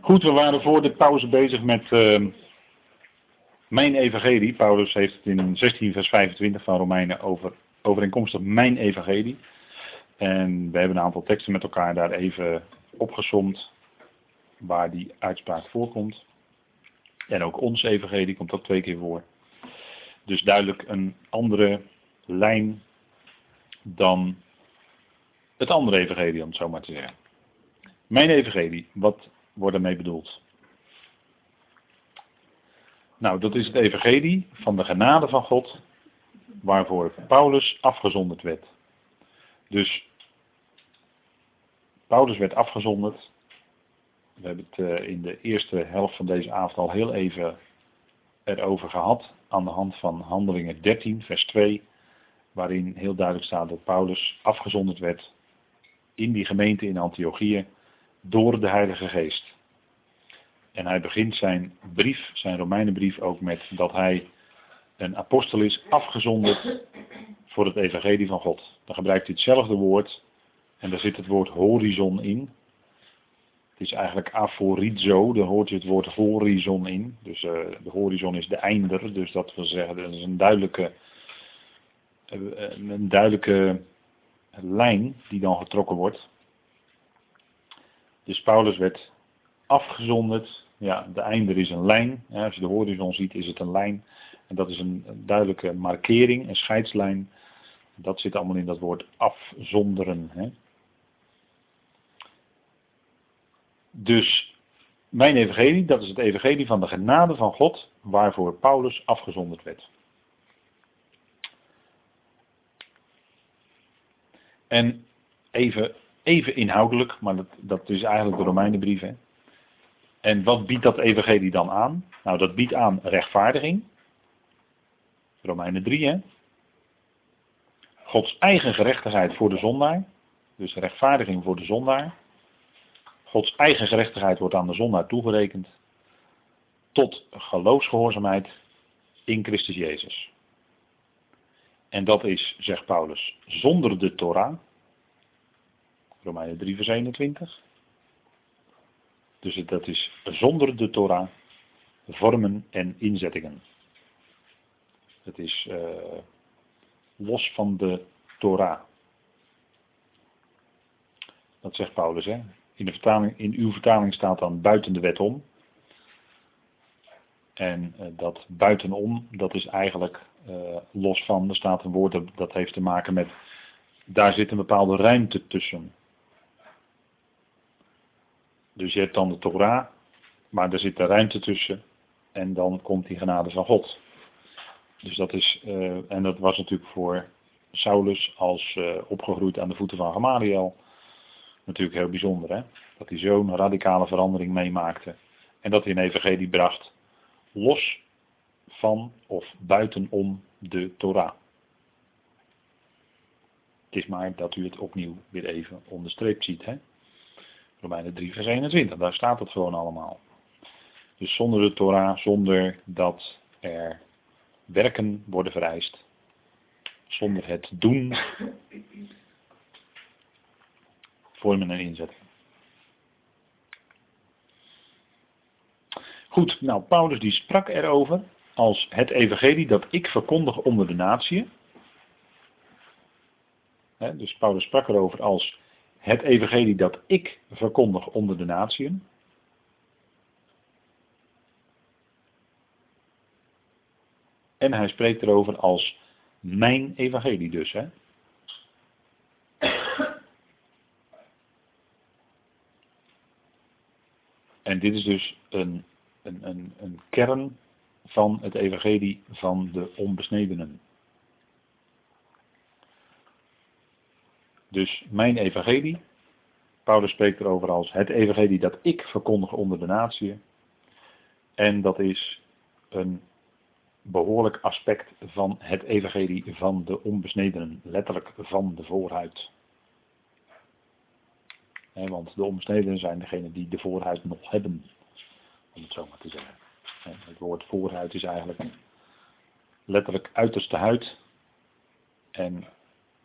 Goed, we waren voor de pauze bezig met uh, mijn evangelie. Paulus heeft het in 16 vers 25 van Romeinen over overeenkomstig mijn evangelie. En we hebben een aantal teksten met elkaar daar even opgesomd waar die uitspraak voorkomt. En ook ons evangelie komt ook twee keer voor. Dus duidelijk een andere lijn dan het andere evangelie, om het zo maar te zeggen. Mijn evangelie, wat wordt ermee bedoeld? Nou, dat is het evangelie van de genade van God, waarvoor Paulus afgezonderd werd. Dus Paulus werd afgezonderd. We hebben het eh, in de eerste helft van deze avond al heel even erover gehad, aan de hand van Handelingen 13, vers 2, waarin heel duidelijk staat dat Paulus afgezonderd werd in die gemeente in Antiochië door de Heilige Geest. En hij begint zijn brief, zijn Romeinenbrief ook met dat hij een apostel is afgezonderd voor het evangelie van God. Dan gebruikt hij hetzelfde woord en daar zit het woord horizon in. Het is eigenlijk aforizo, daar hoort je het woord horizon in. Dus uh, de horizon is de einder, dus dat wil zeggen, dat is een duidelijke, uh, een duidelijke lijn die dan getrokken wordt. Dus Paulus werd afgezonderd. Ja, de einder is een lijn. als je de horizon ziet, is het een lijn. En dat is een, duidelijke markering, een scheidslijn. Dat zit allemaal in dat woord afzonderen. Hè. Dus mijn evangelie, dat is het evangelie van de genade van God, waarvoor Paulus afgezonderd werd. En even, even inhoudelijk, maar dat, dat is eigenlijk de Romeinenbrief. Hè. En wat biedt dat evangelie dan aan? Nou, dat biedt aan rechtvaardiging. Romeinen 3, hè. Gods eigen gerechtigheid voor de zondaar. Dus rechtvaardiging voor de zondaar. Gods eigen gerechtigheid wordt aan de zondaar toegerekend. Tot geloofsgehoorzaamheid in Christus Jezus. En dat is, zegt Paulus, zonder de Torah. Romeinen 3 vers 21. Dus dat is zonder de Torah, vormen en inzettingen. Het is uh, los van de Torah. Dat zegt Paulus. Hè? In, de vertaling, in uw vertaling staat dan buiten de wet om. En uh, dat buitenom, dat is eigenlijk uh, los van, er staat een woord dat heeft te maken met, daar zit een bepaalde ruimte tussen. Dus je hebt dan de Torah, maar er zit de ruimte tussen en dan komt die genade van God. Dus dat is, uh, en dat was natuurlijk voor Saulus als uh, opgegroeid aan de voeten van Gamaliel natuurlijk heel bijzonder. Hè? Dat hij zo'n radicale verandering meemaakte en dat hij een evangelie bracht los van of buitenom de Torah. Het is maar dat u het opnieuw weer even onderstreept ziet. Hè? Romeinen 3 vers 21, daar staat het gewoon allemaal. Dus zonder de Torah, zonder dat er werken worden vereist, zonder het doen, vormen en inzetten. Goed, nou Paulus die sprak erover als het evangelie dat ik verkondig onder de natie. dus Paulus sprak erover als het evangelie dat ik verkondig onder de natieën. En hij spreekt erover als mijn evangelie dus. Hè? En dit is dus een, een, een, een kern van het evangelie van de onbesnedenen. Dus mijn evangelie, Paulus spreekt erover als het evangelie dat ik verkondig onder de natie. En dat is een behoorlijk aspect van het evangelie van de onbesnedenen, letterlijk van de voorhuid. want de onbesnedenen zijn degenen die de voorhuid nog hebben, om het zo maar te zeggen. Het woord voorhuid is eigenlijk letterlijk uiterste huid. En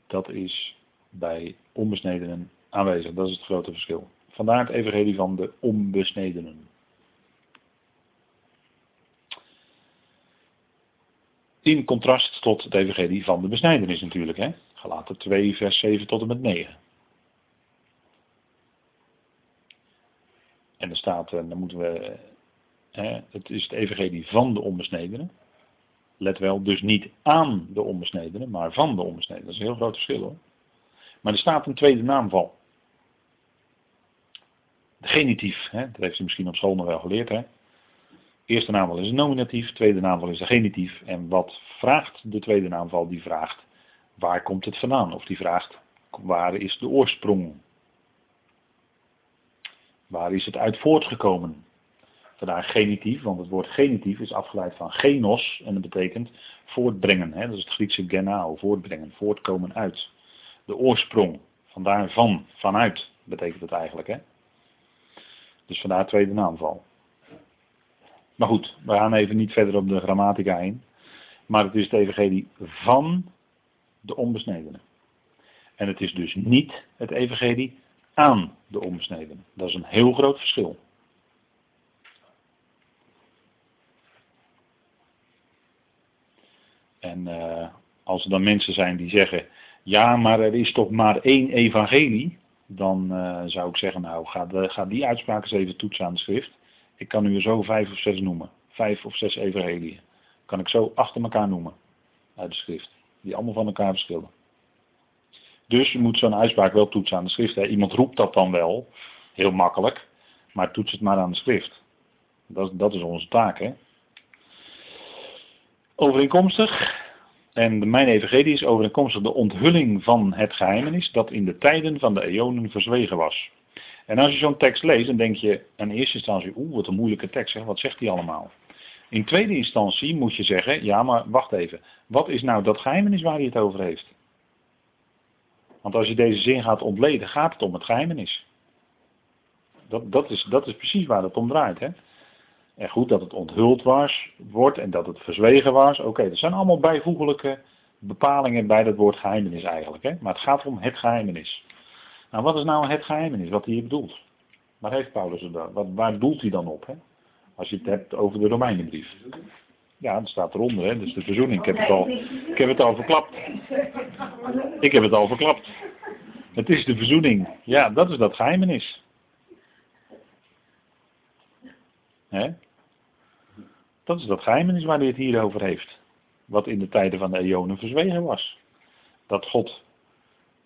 dat is bij onbesnedenen aanwezig. Dat is het grote verschil. Vandaar het evangelie van de onbesnedenen. In contrast tot het evangelie van de besnijdenis natuurlijk. Hè? Galaten 2 vers 7 tot en met 9. En er staat, dan moeten we, hè, het is het evangelie van de onbesnedenen. Let wel, dus niet aan de onbesnedenen, maar van de onbesnedenen. Dat is een heel groot verschil hoor. Maar er staat een tweede naamval. De genitief, hè, dat heeft u misschien op school nog wel geleerd. Hè. Eerste naamval is een nominatief, tweede naamval is een genitief. En wat vraagt de tweede naamval? Die vraagt, waar komt het vandaan? Of die vraagt, waar is de oorsprong? Waar is het uit voortgekomen? Vandaar genitief, want het woord genitief is afgeleid van genos en dat betekent voortbrengen. Hè? Dat is het Griekse genao, voortbrengen, voortkomen uit. De oorsprong, vandaar van, vanuit betekent het eigenlijk. Hè? Dus vandaar tweede naamval. Maar goed, we gaan even niet verder op de grammatica in. Maar het is het evangelie van de onbesnedenen. En het is dus niet het evangelie aan de onbesnedenen. Dat is een heel groot verschil. En uh, als er dan mensen zijn die zeggen, ja, maar er is toch maar één evangelie, dan uh, zou ik zeggen, nou, ga, ga die uitspraak eens even toetsen aan de schrift. Ik kan u er zo vijf of zes noemen. Vijf of zes evangelieën. Kan ik zo achter elkaar noemen. Uit de schrift. Die allemaal van elkaar verschillen. Dus je moet zo'n uitspraak wel toetsen aan de schrift. Hè. Iemand roept dat dan wel. Heel makkelijk. Maar toets het maar aan de schrift. Dat, dat is onze taak. Hè. Overeenkomstig. En mijn evangelie is overeenkomstig de onthulling van het geheimenis dat in de tijden van de eonen verzwegen was. En als je zo'n tekst leest, dan denk je in eerste instantie, oeh, wat een moeilijke tekst, zeg. wat zegt hij allemaal? In tweede instantie moet je zeggen, ja, maar wacht even, wat is nou dat geheimenis waar hij het over heeft? Want als je deze zin gaat ontleden, gaat het om het geheimenis. Dat, dat, is, dat is precies waar het om draait. Hè? En goed dat het onthuld was, wordt en dat het verzwegen was. Oké, dat zijn allemaal bijvoeglijke bepalingen bij dat woord geheimenis eigenlijk. Hè? Maar het gaat om het geheimenis. Nou, wat is nou het geheimenis wat hij hier bedoelt? Waar heeft Paulus het dan? Waar doelt hij dan op? Hè? Als je het hebt over de Romeinenbrief. Ja, dat staat eronder, hè? dus de verzoening. Ik heb, het al, ik heb het al verklapt. Ik heb het al verklapt. Het is de verzoening. Ja, dat is dat geheimenis. Hè? Dat is dat geheimenis waar hij het hier over heeft. Wat in de tijden van de Eonen verzwegen was. Dat God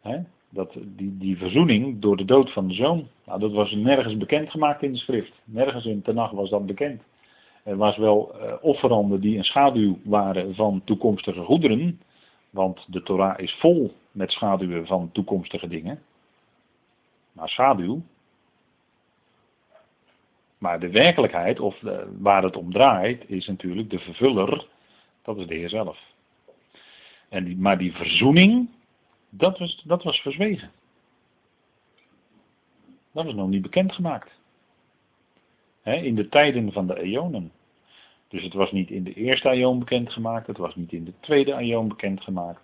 hè, dat die, die verzoening door de dood van de zoon, nou, dat was nergens bekendgemaakt in de schrift. Nergens in Tenach was dat bekend. Er was wel uh, offeranden die een schaduw waren van toekomstige goederen, want de Torah is vol met schaduwen van toekomstige dingen. Maar schaduw. Maar de werkelijkheid, of de, waar het om draait, is natuurlijk de vervuller, dat is de Heer zelf. En maar die verzoening, dat was, dat was verzwegen. Dat was nog niet bekendgemaakt. In de tijden van de eonen. Dus het was niet in de eerste eon bekendgemaakt, het was niet in de tweede eon bekendgemaakt.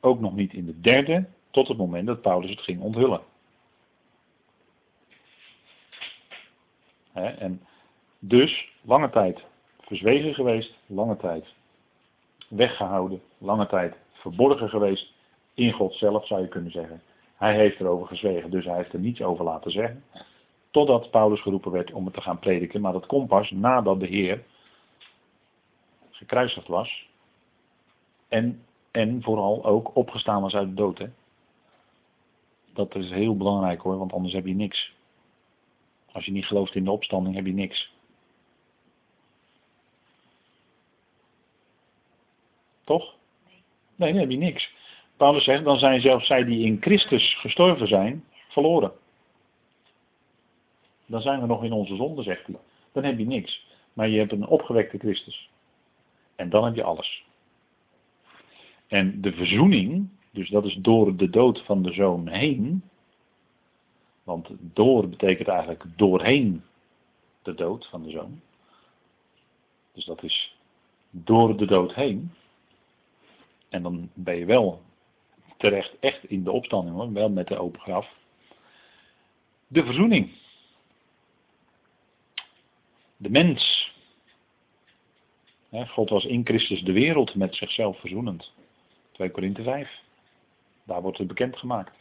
Ook nog niet in de derde, tot het moment dat Paulus het ging onthullen. En dus lange tijd verzwegen geweest, lange tijd weggehouden, lange tijd verborgen geweest in God zelf zou je kunnen zeggen. Hij heeft erover gezwegen, dus hij heeft er niets over laten zeggen. Totdat Paulus geroepen werd om het te gaan prediken. Maar dat komt pas nadat de Heer gekruisigd was. En, en vooral ook opgestaan was uit de dood. Dat is heel belangrijk hoor, want anders heb je niks. Als je niet gelooft in de opstanding heb je niks. Toch? Nee, dan heb je niks. Paulus zegt, dan zijn zelfs zij die in Christus gestorven zijn, verloren. Dan zijn we nog in onze zonde, zegt hij. Dan heb je niks. Maar je hebt een opgewekte Christus. En dan heb je alles. En de verzoening, dus dat is door de dood van de zoon heen. Want door betekent eigenlijk doorheen de dood van de zoon. Dus dat is door de dood heen. En dan ben je wel terecht echt in de opstanding hoor, wel met de open graf. De verzoening. De mens. God was in Christus de wereld met zichzelf verzoenend. 2 Korinthe 5. Daar wordt het bekendgemaakt.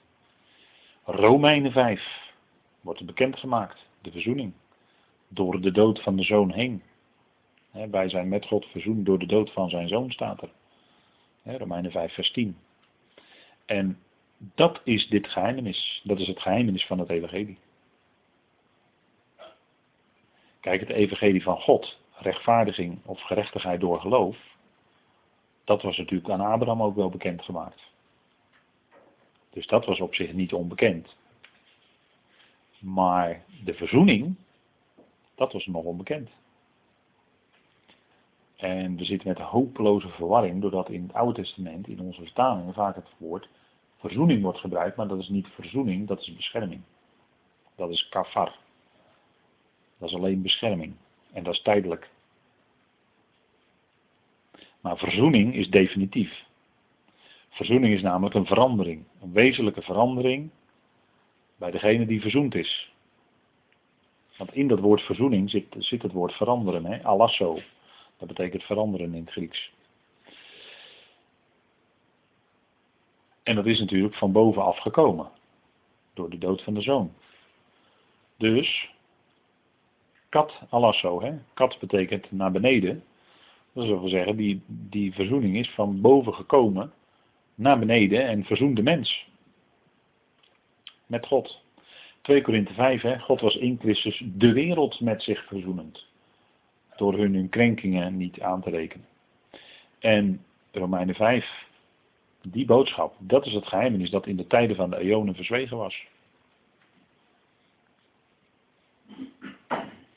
Romeinen 5 wordt bekendgemaakt. De verzoening. Door de dood van de zoon heen. wij zijn met God verzoend door de dood van zijn zoon, staat er. Romeinen 5, vers 10. En dat is dit geheimenis. Dat is het geheimenis van het evangelie. Kijk, het evangelie van God, rechtvaardiging of gerechtigheid door geloof, dat was natuurlijk aan Abraham ook wel bekendgemaakt. Dus dat was op zich niet onbekend. Maar de verzoening, dat was nog onbekend. En we zitten met hopeloze verwarring, doordat in het Oude Testament, in onze vertalingen, vaak het woord verzoening wordt gebruikt, maar dat is niet verzoening, dat is bescherming. Dat is kafar. Dat is alleen bescherming. En dat is tijdelijk. Maar verzoening is definitief. Verzoening is namelijk een verandering. Een wezenlijke verandering bij degene die verzoend is. Want in dat woord verzoening zit, zit het woord veranderen. Hè? Alasso. Dat betekent veranderen in het Grieks. En dat is natuurlijk van bovenaf gekomen. Door de dood van de zoon. Dus, kat alasso, hè? kat betekent naar beneden. Dat wil zeggen, die, die verzoening is van boven gekomen naar beneden en verzoende de mens. Met God. 2 Korinthe 5, hè? God was in Christus de wereld met zich verzoenend. Door hun, hun krenkingen niet aan te rekenen. En Romeinen 5, die boodschap, dat is het geheimnis dat in de tijden van de Eonen verzwegen was.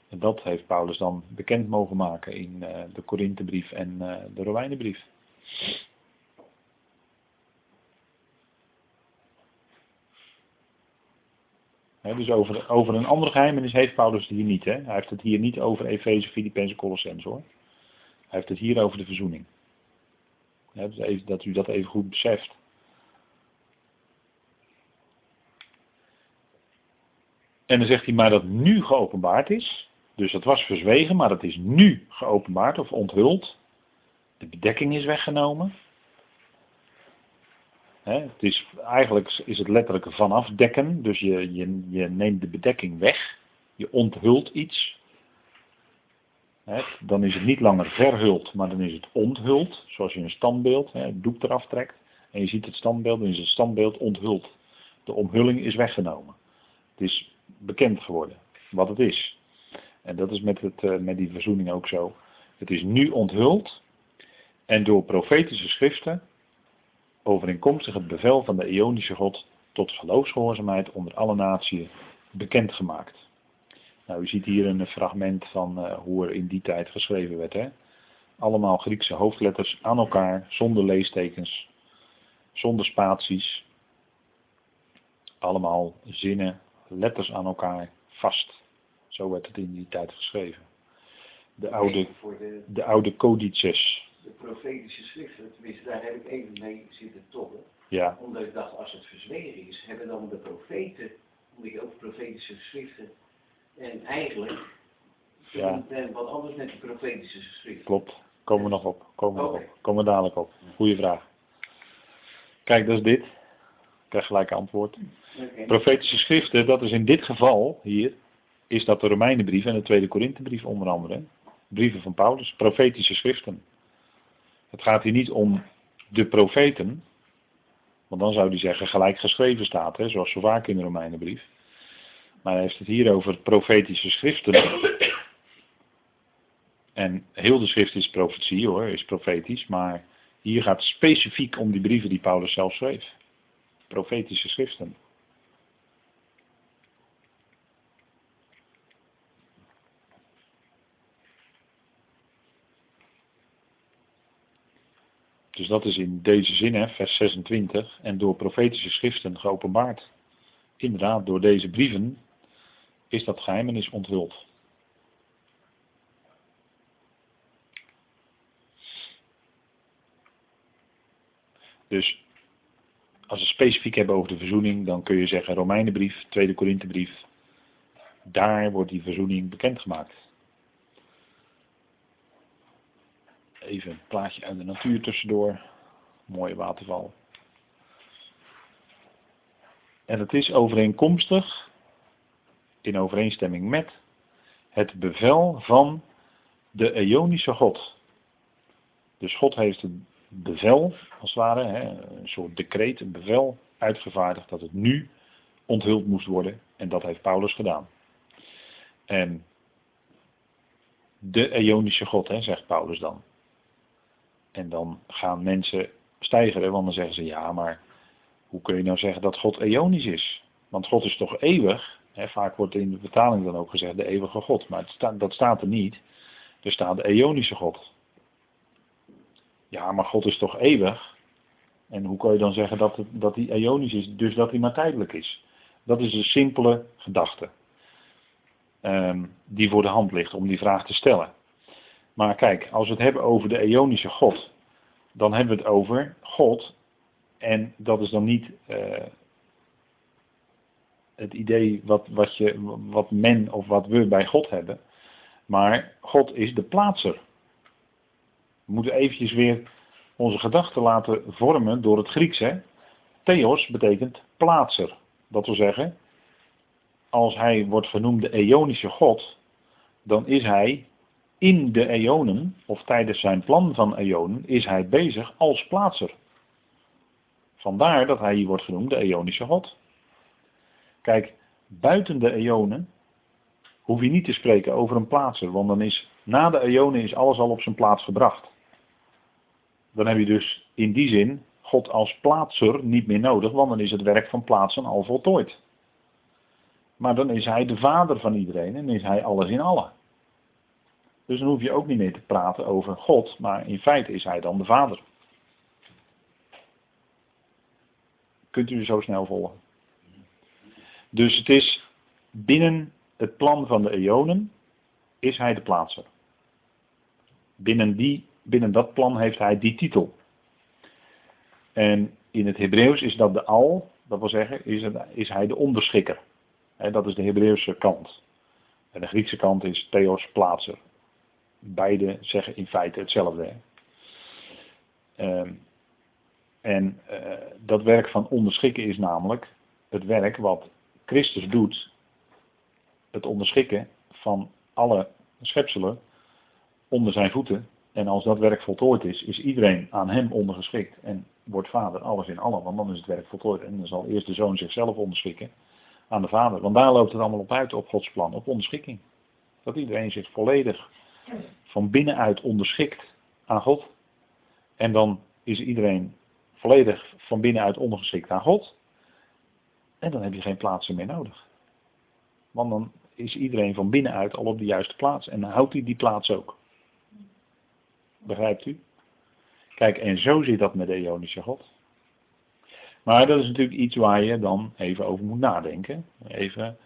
En dat heeft Paulus dan bekend mogen maken in uh, de Korinthebrief en uh, de Romeinenbrief. Dus over, over een ander geheimnis heeft Paulus het hier niet. Hij heeft het hier niet over Efeze, Filippenzen, Colossens hoor. Hij heeft het hier over de verzoening. Dus even, dat u dat even goed beseft. En dan zegt hij maar dat nu geopenbaard is. Dus dat was verzwegen, maar dat is nu geopenbaard of onthuld. De bedekking is weggenomen. Het is, eigenlijk is het letterlijk vanaf dekken. Dus je, je, je neemt de bedekking weg. Je onthult iets dan is het niet langer verhuld, maar dan is het onthuld. Zoals je een standbeeld, het doek eraf trekt. En je ziet het standbeeld, dan is het standbeeld onthuld. De omhulling is weggenomen. Het is bekend geworden wat het is. En dat is met, het, eh, met die verzoening ook zo. Het is nu onthuld. En door profetische schriften overeenkomstig het bevel van de Ionische God tot geloofsgehoorzaamheid onder alle naties bekendgemaakt. Nou, u ziet hier een fragment van uh, hoe er in die tijd geschreven werd. Hè? Allemaal Griekse hoofdletters aan elkaar, zonder leestekens, zonder spaties. Allemaal zinnen, letters aan elkaar, vast. Zo werd het in die tijd geschreven. De oude, de oude codices. De profetische schriften, tenminste daar heb ik even mee zitten tobben. Ja. Omdat ik dacht, als het verzwegen is, hebben dan de profeten, omdat je ook profetische schriften en eigenlijk ja. wat anders met de profetische schrift. Klopt. Komen we nog op. Komen we, nog op. Komen we dadelijk op. Goeie vraag. Kijk, dat is dit. Ik krijg gelijk antwoord. Profetische schriften, dat is in dit geval hier, is dat de Romeinenbrief en de Tweede Korinthebrief onder andere. Brieven van Paulus, profetische schriften. Het gaat hier niet om de profeten, want dan zou hij zeggen gelijk geschreven staat, hè, zoals zo vaak in de Romeinenbrief. Maar hij heeft het hier over profetische schriften. En heel de schrift is profetie hoor, is profetisch. Maar hier gaat het specifiek om die brieven die Paulus zelf schreef. Profetische schriften. Dat is in deze zin, hè, vers 26, en door profetische schriften geopenbaard. Inderdaad, door deze brieven is dat geheimenis onthuld. Dus als we specifiek hebben over de verzoening, dan kun je zeggen Romeinenbrief, Tweede Korinthebrief. Daar wordt die verzoening bekendgemaakt. Even een plaatje uit de natuur tussendoor. Mooie waterval. En het is overeenkomstig, in overeenstemming met, het bevel van de Eonische God. Dus God heeft een bevel, als het ware, een soort decreet, een bevel uitgevaardigd dat het nu onthuld moest worden. En dat heeft Paulus gedaan. En de Eonische God, zegt Paulus dan. En dan gaan mensen stijgeren, want dan zeggen ze ja, maar hoe kun je nou zeggen dat God eonisch is? Want God is toch eeuwig? Vaak wordt in de vertaling dan ook gezegd de eeuwige God, maar dat staat er niet. Er staat de eonische God. Ja, maar God is toch eeuwig? En hoe kun je dan zeggen dat, dat hij eonisch is, dus dat hij maar tijdelijk is? Dat is een simpele gedachte. Ehm, die voor de hand ligt om die vraag te stellen. Maar kijk, als we het hebben over de eonische God, dan hebben we het over God. En dat is dan niet uh, het idee wat, wat, je, wat men of wat we bij God hebben. Maar God is de plaatser. We moeten eventjes weer onze gedachten laten vormen door het Grieks. Hè? Theos betekent plaatser. Dat wil zeggen, als hij wordt genoemd de eonische God, dan is hij in de eonen, of tijdens zijn plan van eonen, is hij bezig als plaatser. Vandaar dat hij hier wordt genoemd de eonische God. Kijk, buiten de eonen hoef je niet te spreken over een plaatser, want dan is na de eonen is alles al op zijn plaats gebracht. Dan heb je dus in die zin God als plaatser niet meer nodig, want dan is het werk van plaatsen al voltooid. Maar dan is hij de vader van iedereen en is hij alles in allen. Dus dan hoef je ook niet meer te praten over God, maar in feite is hij dan de vader. Kunt u zo snel volgen? Dus het is binnen het plan van de eonen is hij de plaatser. Binnen, die, binnen dat plan heeft hij die titel. En in het Hebreeuws is dat de al, dat wil zeggen, is, het, is hij de onderschikker. dat is de Hebreeuwse kant. En de Griekse kant is theos plaatser. Beide zeggen in feite hetzelfde. Ehm, en uh, dat werk van onderschikken is namelijk het werk wat Christus doet het onderschikken van alle schepselen onder zijn voeten. En als dat werk voltooid is, is iedereen aan hem ondergeschikt. En wordt vader alles in allen, want dan is het werk voltooid. En dan zal eerst de zoon zichzelf onderschikken aan de vader. Want daar loopt het allemaal op uit, op Gods plan, op onderschikking. Dat iedereen zich volledig van binnenuit onderschikt aan God. En dan is iedereen volledig van binnenuit ondergeschikt aan God. En dan heb je geen plaatsen meer nodig. Want dan is iedereen van binnenuit al op de juiste plaats. En dan houdt hij die plaats ook. Begrijpt u? Kijk, en zo zit dat met de Ionische God. Maar dat is natuurlijk iets waar je dan even over moet nadenken. Even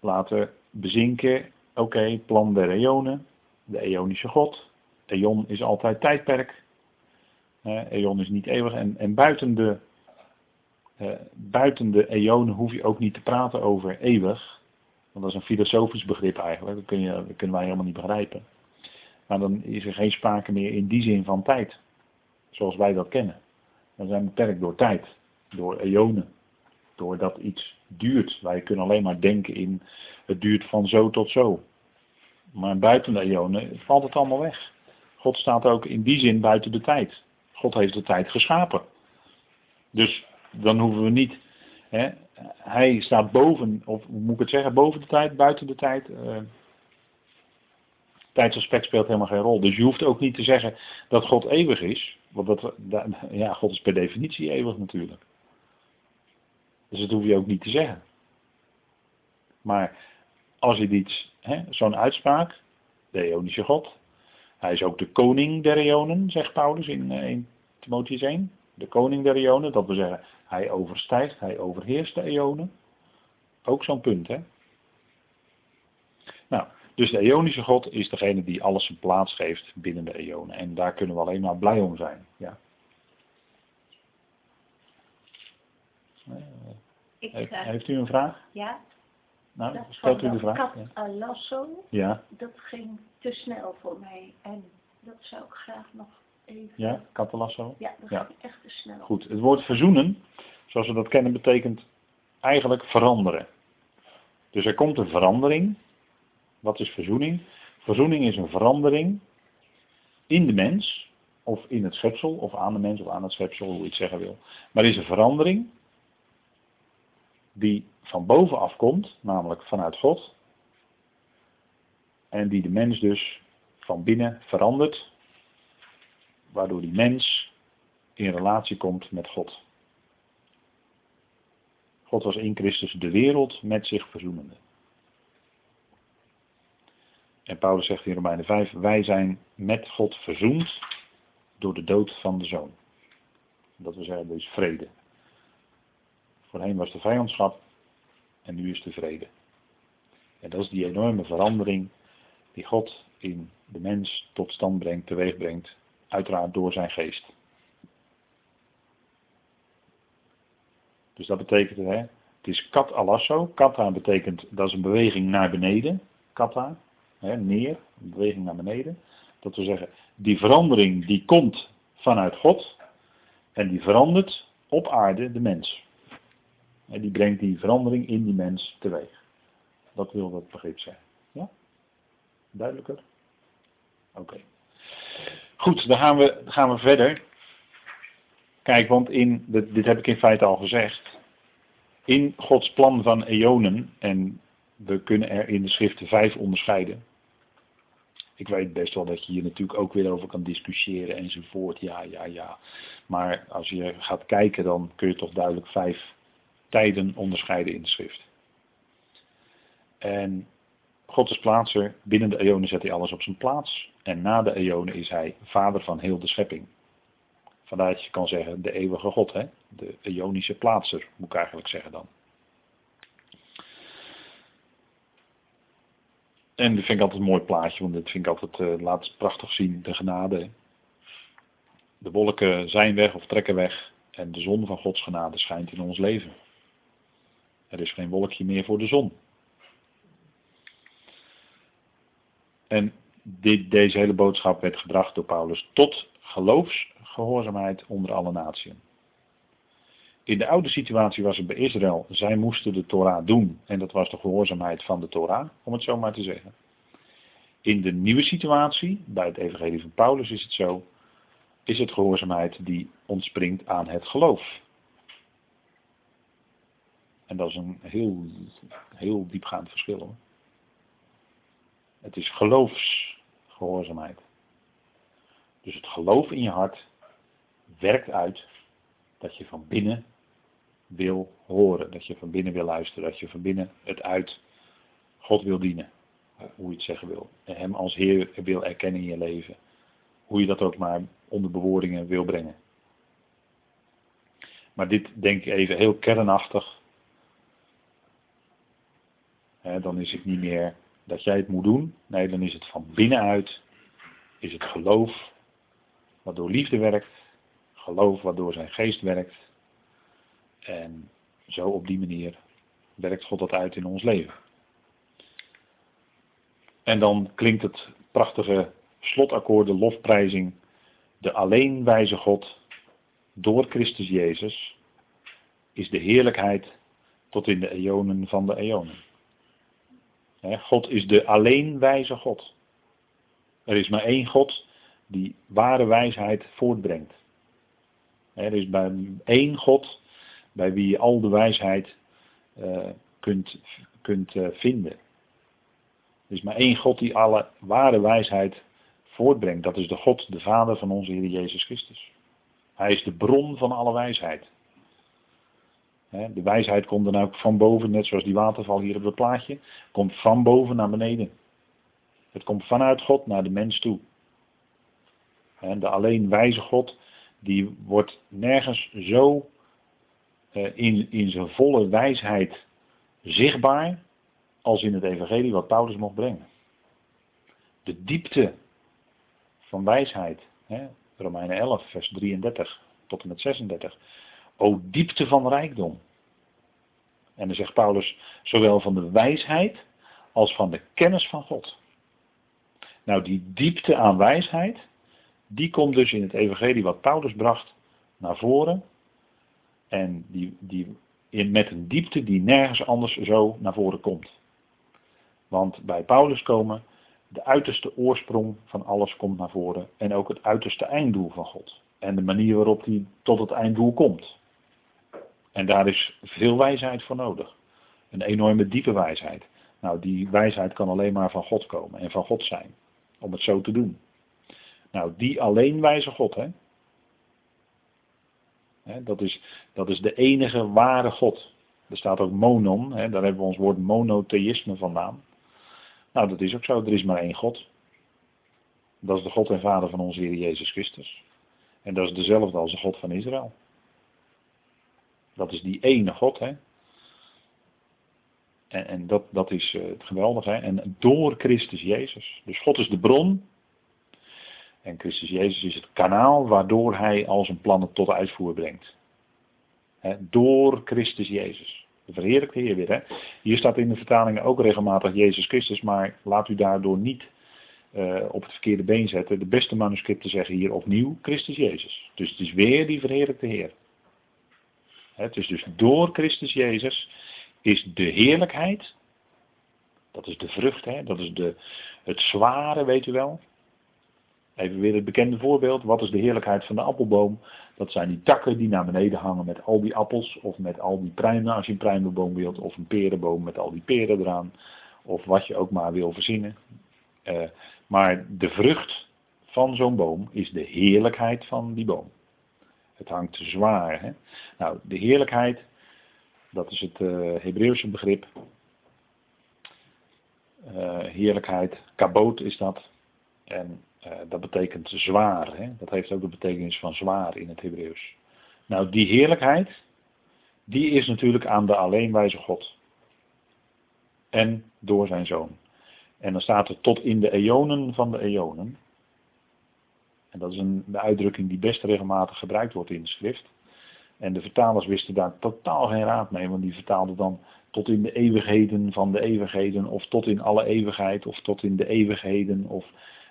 laten bezinken. Oké, plan der eonen. De eonische God. Eon is altijd tijdperk. Eon is niet eeuwig. En, en buiten, de, buiten de eonen hoef je ook niet te praten over eeuwig. Want dat is een filosofisch begrip eigenlijk. Dat kunnen wij helemaal niet begrijpen. Maar dan is er geen sprake meer in die zin van tijd. Zoals wij dat kennen. Dan zijn we beperkt door tijd. Door eonen. Doordat iets duurt. Wij kunnen alleen maar denken in het duurt van zo tot zo. Maar buiten de eonen valt het allemaal weg. God staat ook in die zin buiten de tijd. God heeft de tijd geschapen. Dus dan hoeven we niet. Hè, hij staat boven, of moet ik het zeggen, boven de tijd, buiten de tijd. Uh, tijdsaspect speelt helemaal geen rol. Dus je hoeft ook niet te zeggen dat God eeuwig is. Want dat, ja, God is per definitie eeuwig natuurlijk. Dus dat hoef je ook niet te zeggen. Maar als je iets, zo'n uitspraak, de Eonische God, hij is ook de koning der Eonen, zegt Paulus in, eh, in Timotheus 1. De koning der Eonen, dat wil zeggen, hij overstijgt, hij overheerst de Eonen. Ook zo'n punt, hè. Nou, dus de Eonische God is degene die alles zijn plaats geeft binnen de Eonen. En daar kunnen we alleen maar blij om zijn. Ja. Heeft, uh, heeft, u een vraag? Ja. Nou, stelt u de vraag. Kat Alasso, ja. dat ging te snel voor mij. En dat zou ik graag nog even... Ja, katalasso. Ja, dat Ja. gaat echt te snel. Goed, het woord verzoenen, zoals we dat kennen, betekent eigenlijk veranderen. Dus er komt een verandering. Wat is verzoening? Verzoening is een verandering in de mens, of in het schepsel, of aan de mens, of aan het schepsel, hoe je het zeggen wil. Maar er is een verandering die van bovenaf komt, namelijk vanuit God. En die de mens dus van binnen verandert, waardoor die mens in relatie komt met God. God was in Christus de wereld met zich verzoenende. En Paulus zegt in Romeinen 5, wij zijn met God verzoend door de dood van de zoon. Dat we zeggen, er is vrede. Voorheen was de vijandschap en nu is de vrede. En dat is die enorme verandering die God in de mens tot stand brengt, teweeg brengt, uiteraard door zijn geest. Dus dat betekent, hè, het is kat alasso. Kata betekent, dat is een beweging naar beneden. Kata, hè, neer, een beweging naar beneden. Dat we zeggen, die verandering die komt vanuit God. En die verandert op aarde de mens. En die brengt die verandering in die mens teweeg. Dat wil dat begrip zeggen. Ja? Duidelijker? Oké. Goed, dan gaan we, gaan we verder. Kijk, want in, dit, dit heb ik in feite al gezegd. In Gods plan van eonen, en we kunnen er in de schriften vijf onderscheiden. Ik weet best wel dat je hier natuurlijk ook weer over kan discussiëren enzovoort. Ja, ja, ja. Maar als je gaat kijken, dan kun je toch duidelijk vijf tijden onderscheiden in de schrift. En God is plaatser. Binnen de eonen zet hij alles op zijn plaats. En na de eonen is hij vader van heel de schepping. Vandaar dat je kan zeggen de eeuwige God, hè? de eonische plaatser, moet ik eigenlijk zeggen dan. En dat vind ik altijd een mooi plaatje, want dat vind ik altijd, uh, laat prachtig zien, de genade. De wolken zijn weg of trekken weg en de zon van Gods genade schijnt in ons leven. Er is geen wolkje meer voor de zon. En dit, deze hele boodschap werd gebracht door Paulus tot geloofsgehoorzaamheid onder alle naties. In de oude situatie was het bij Israël, zij moesten de Torah doen en dat was de gehoorzaamheid van de Torah, om het zo maar te zeggen. In de nieuwe situatie, bij het evangelie van Paulus is het zo, is het gehoorzaamheid die ontspringt aan het geloof. En dat is een heel, heel diepgaand verschil. Hoor. Het is geloofsgehoorzaamheid. Dus het geloof in je hart werkt uit dat je van binnen wil horen, dat je van binnen wil luisteren, dat je van binnen het uit God wil dienen, hoe je het zeggen wil. En Hem als Heer wil erkennen in je leven. Hoe je dat ook maar onder bewoordingen wil brengen. Maar dit denk ik even heel kernachtig. Dan is het niet meer dat jij het moet doen. Nee, dan is het van binnenuit. Is het geloof waardoor liefde werkt. Geloof waardoor zijn geest werkt. En zo op die manier werkt God dat uit in ons leven. En dan klinkt het prachtige slotakkoord, de lofprijzing. De alleenwijze God door Christus Jezus is de heerlijkheid tot in de eonen van de eonen. God is de alleenwijze God. Er is maar één God die ware wijsheid voortbrengt. Er is bij één God bij wie je al de wijsheid uh, kunt, kunt uh, vinden. Er is maar één God die alle ware wijsheid voortbrengt. Dat is de God, de Vader van onze Heer Jezus Christus. Hij is de bron van alle wijsheid. De wijsheid komt dan ook van boven, net zoals die waterval hier op het plaatje, komt van boven naar beneden. Het komt vanuit God naar de mens toe. De alleen wijze God, die wordt nergens zo in, in zijn volle wijsheid zichtbaar als in het evangelie wat Paulus mocht brengen. De diepte van wijsheid, hè, Romeinen 11, vers 33 tot en met 36. O diepte van rijkdom. En dan zegt Paulus, zowel van de wijsheid als van de kennis van God. Nou, die diepte aan wijsheid, die komt dus in het evangelie wat Paulus bracht naar voren. En die, die met een diepte die nergens anders zo naar voren komt. Want bij Paulus komen de uiterste oorsprong van alles komt naar voren. En ook het uiterste einddoel van God. En de manier waarop hij tot het einddoel komt. En daar is veel wijsheid voor nodig. Een enorme diepe wijsheid. Nou, die wijsheid kan alleen maar van God komen en van God zijn. Om het zo te doen. Nou, die alleen wijze God, hè. dat, is, dat is de enige ware God. Er staat ook monon, hè, daar hebben we ons woord monotheïsme vandaan. Nou, dat is ook zo. Er is maar één God. Dat is de God en Vader van onze Heer Jezus Christus. En dat is dezelfde als de God van Israël. Dat is die ene God, hè. En, en dat, dat is uh, het geweldige. Hè? En door Christus Jezus. Dus God is de bron. En Christus Jezus is het kanaal waardoor hij al zijn plannen tot uitvoer brengt. Door Christus Jezus. De verheerlijkte Heer weer. Hè? Hier staat in de vertalingen ook regelmatig Jezus Christus, maar laat u daardoor niet uh, op het verkeerde been zetten. De beste manuscripten zeggen hier opnieuw Christus Jezus. Dus het is weer die verheerlijkte Heer. Het is dus door Christus Jezus is de heerlijkheid. Dat is de vrucht, hè? dat is de, het zware, weet u wel. Even weer het bekende voorbeeld. Wat is de heerlijkheid van de appelboom? Dat zijn die takken die naar beneden hangen met al die appels. Of met al die pruimen als je een pruimenboom wilt. Of een perenboom met al die peren eraan. Of wat je ook maar wil verzinnen. Uh, maar de vrucht van zo'n boom is de heerlijkheid van die boom. Het hangt zwaar. Nou, de heerlijkheid, dat is het uh, Hebreeuwse begrip. Uh, heerlijkheid, kaboot is dat. En uh, dat betekent zwaar. Hè? Dat heeft ook de betekenis van zwaar in het Hebreeuws. Nou, die heerlijkheid, die is natuurlijk aan de alleenwijze God. En door zijn zoon. En dan staat er tot in de eonen van de eonen. En dat is een, de uitdrukking die best regelmatig gebruikt wordt in de schrift. En de vertalers wisten daar totaal geen raad mee, want die vertaalden dan tot in de eeuwigheden van de eeuwigheden, of tot in alle eeuwigheid, of tot in de eeuwigheden, of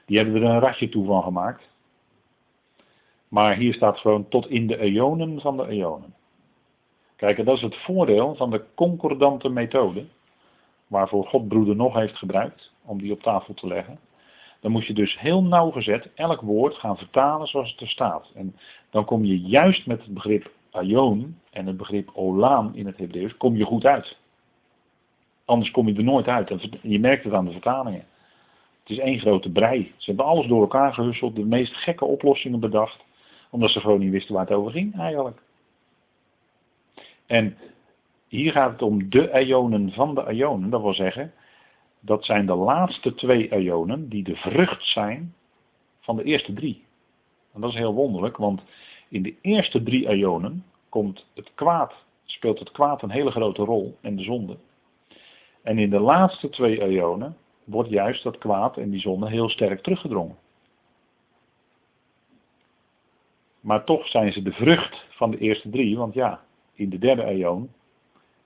die hebben er een ratje toe van gemaakt. Maar hier staat gewoon tot in de eonen van de eonen. Kijk, dat is het voordeel van de concordante methode, waarvoor God broeder nog heeft gebruikt, om die op tafel te leggen. Dan moet je dus heel nauwgezet elk woord gaan vertalen zoals het er staat. En dan kom je juist met het begrip aion en het begrip olam in het Hebreeuws, kom je goed uit. Anders kom je er nooit uit. Je merkt het aan de vertalingen. Het is één grote brei. Ze hebben alles door elkaar gehusseld, de meest gekke oplossingen bedacht, omdat ze gewoon niet wisten waar het over ging eigenlijk. En hier gaat het om de ionen van de ionen. Dat wil zeggen, dat zijn de laatste twee ionen die de vrucht zijn van de eerste drie. En dat is heel wonderlijk, want in de eerste drie ionen komt het kwaad, speelt het kwaad een hele grote rol en de zonde. En in de laatste twee ionen wordt juist dat kwaad en die zonde heel sterk teruggedrongen. Maar toch zijn ze de vrucht van de eerste drie, want ja, in de derde eon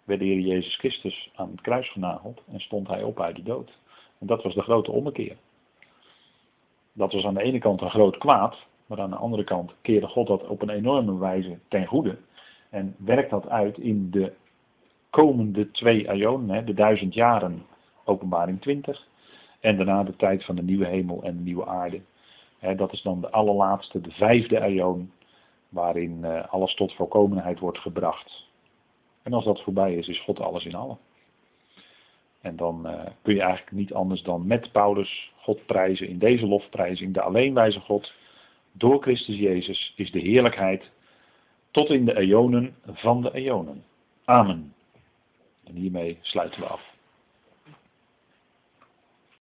werd de Heer Jezus Christus aan het kruis genageld en stond hij op uit de dood. En dat was de grote ommekeer. Dat was aan de ene kant een groot kwaad, maar aan de andere kant keerde God dat op een enorme wijze ten goede. En werkt dat uit in de komende twee aionen, de duizend jaren openbaring 20. En daarna de tijd van de nieuwe hemel en de nieuwe aarde. Dat is dan de allerlaatste, de vijfde aion, waarin eh, alles tot volkomenheid wordt gebracht. En als dat voorbij is, is God alles in allen. En dan uh, kun je eigenlijk niet anders dan met Paulus God prijzen in deze lofprijzing. De alleenwijze God, door Christus Jezus, is de heerlijkheid tot in de eonen van de eonen. Amen. En hiermee sluiten we af.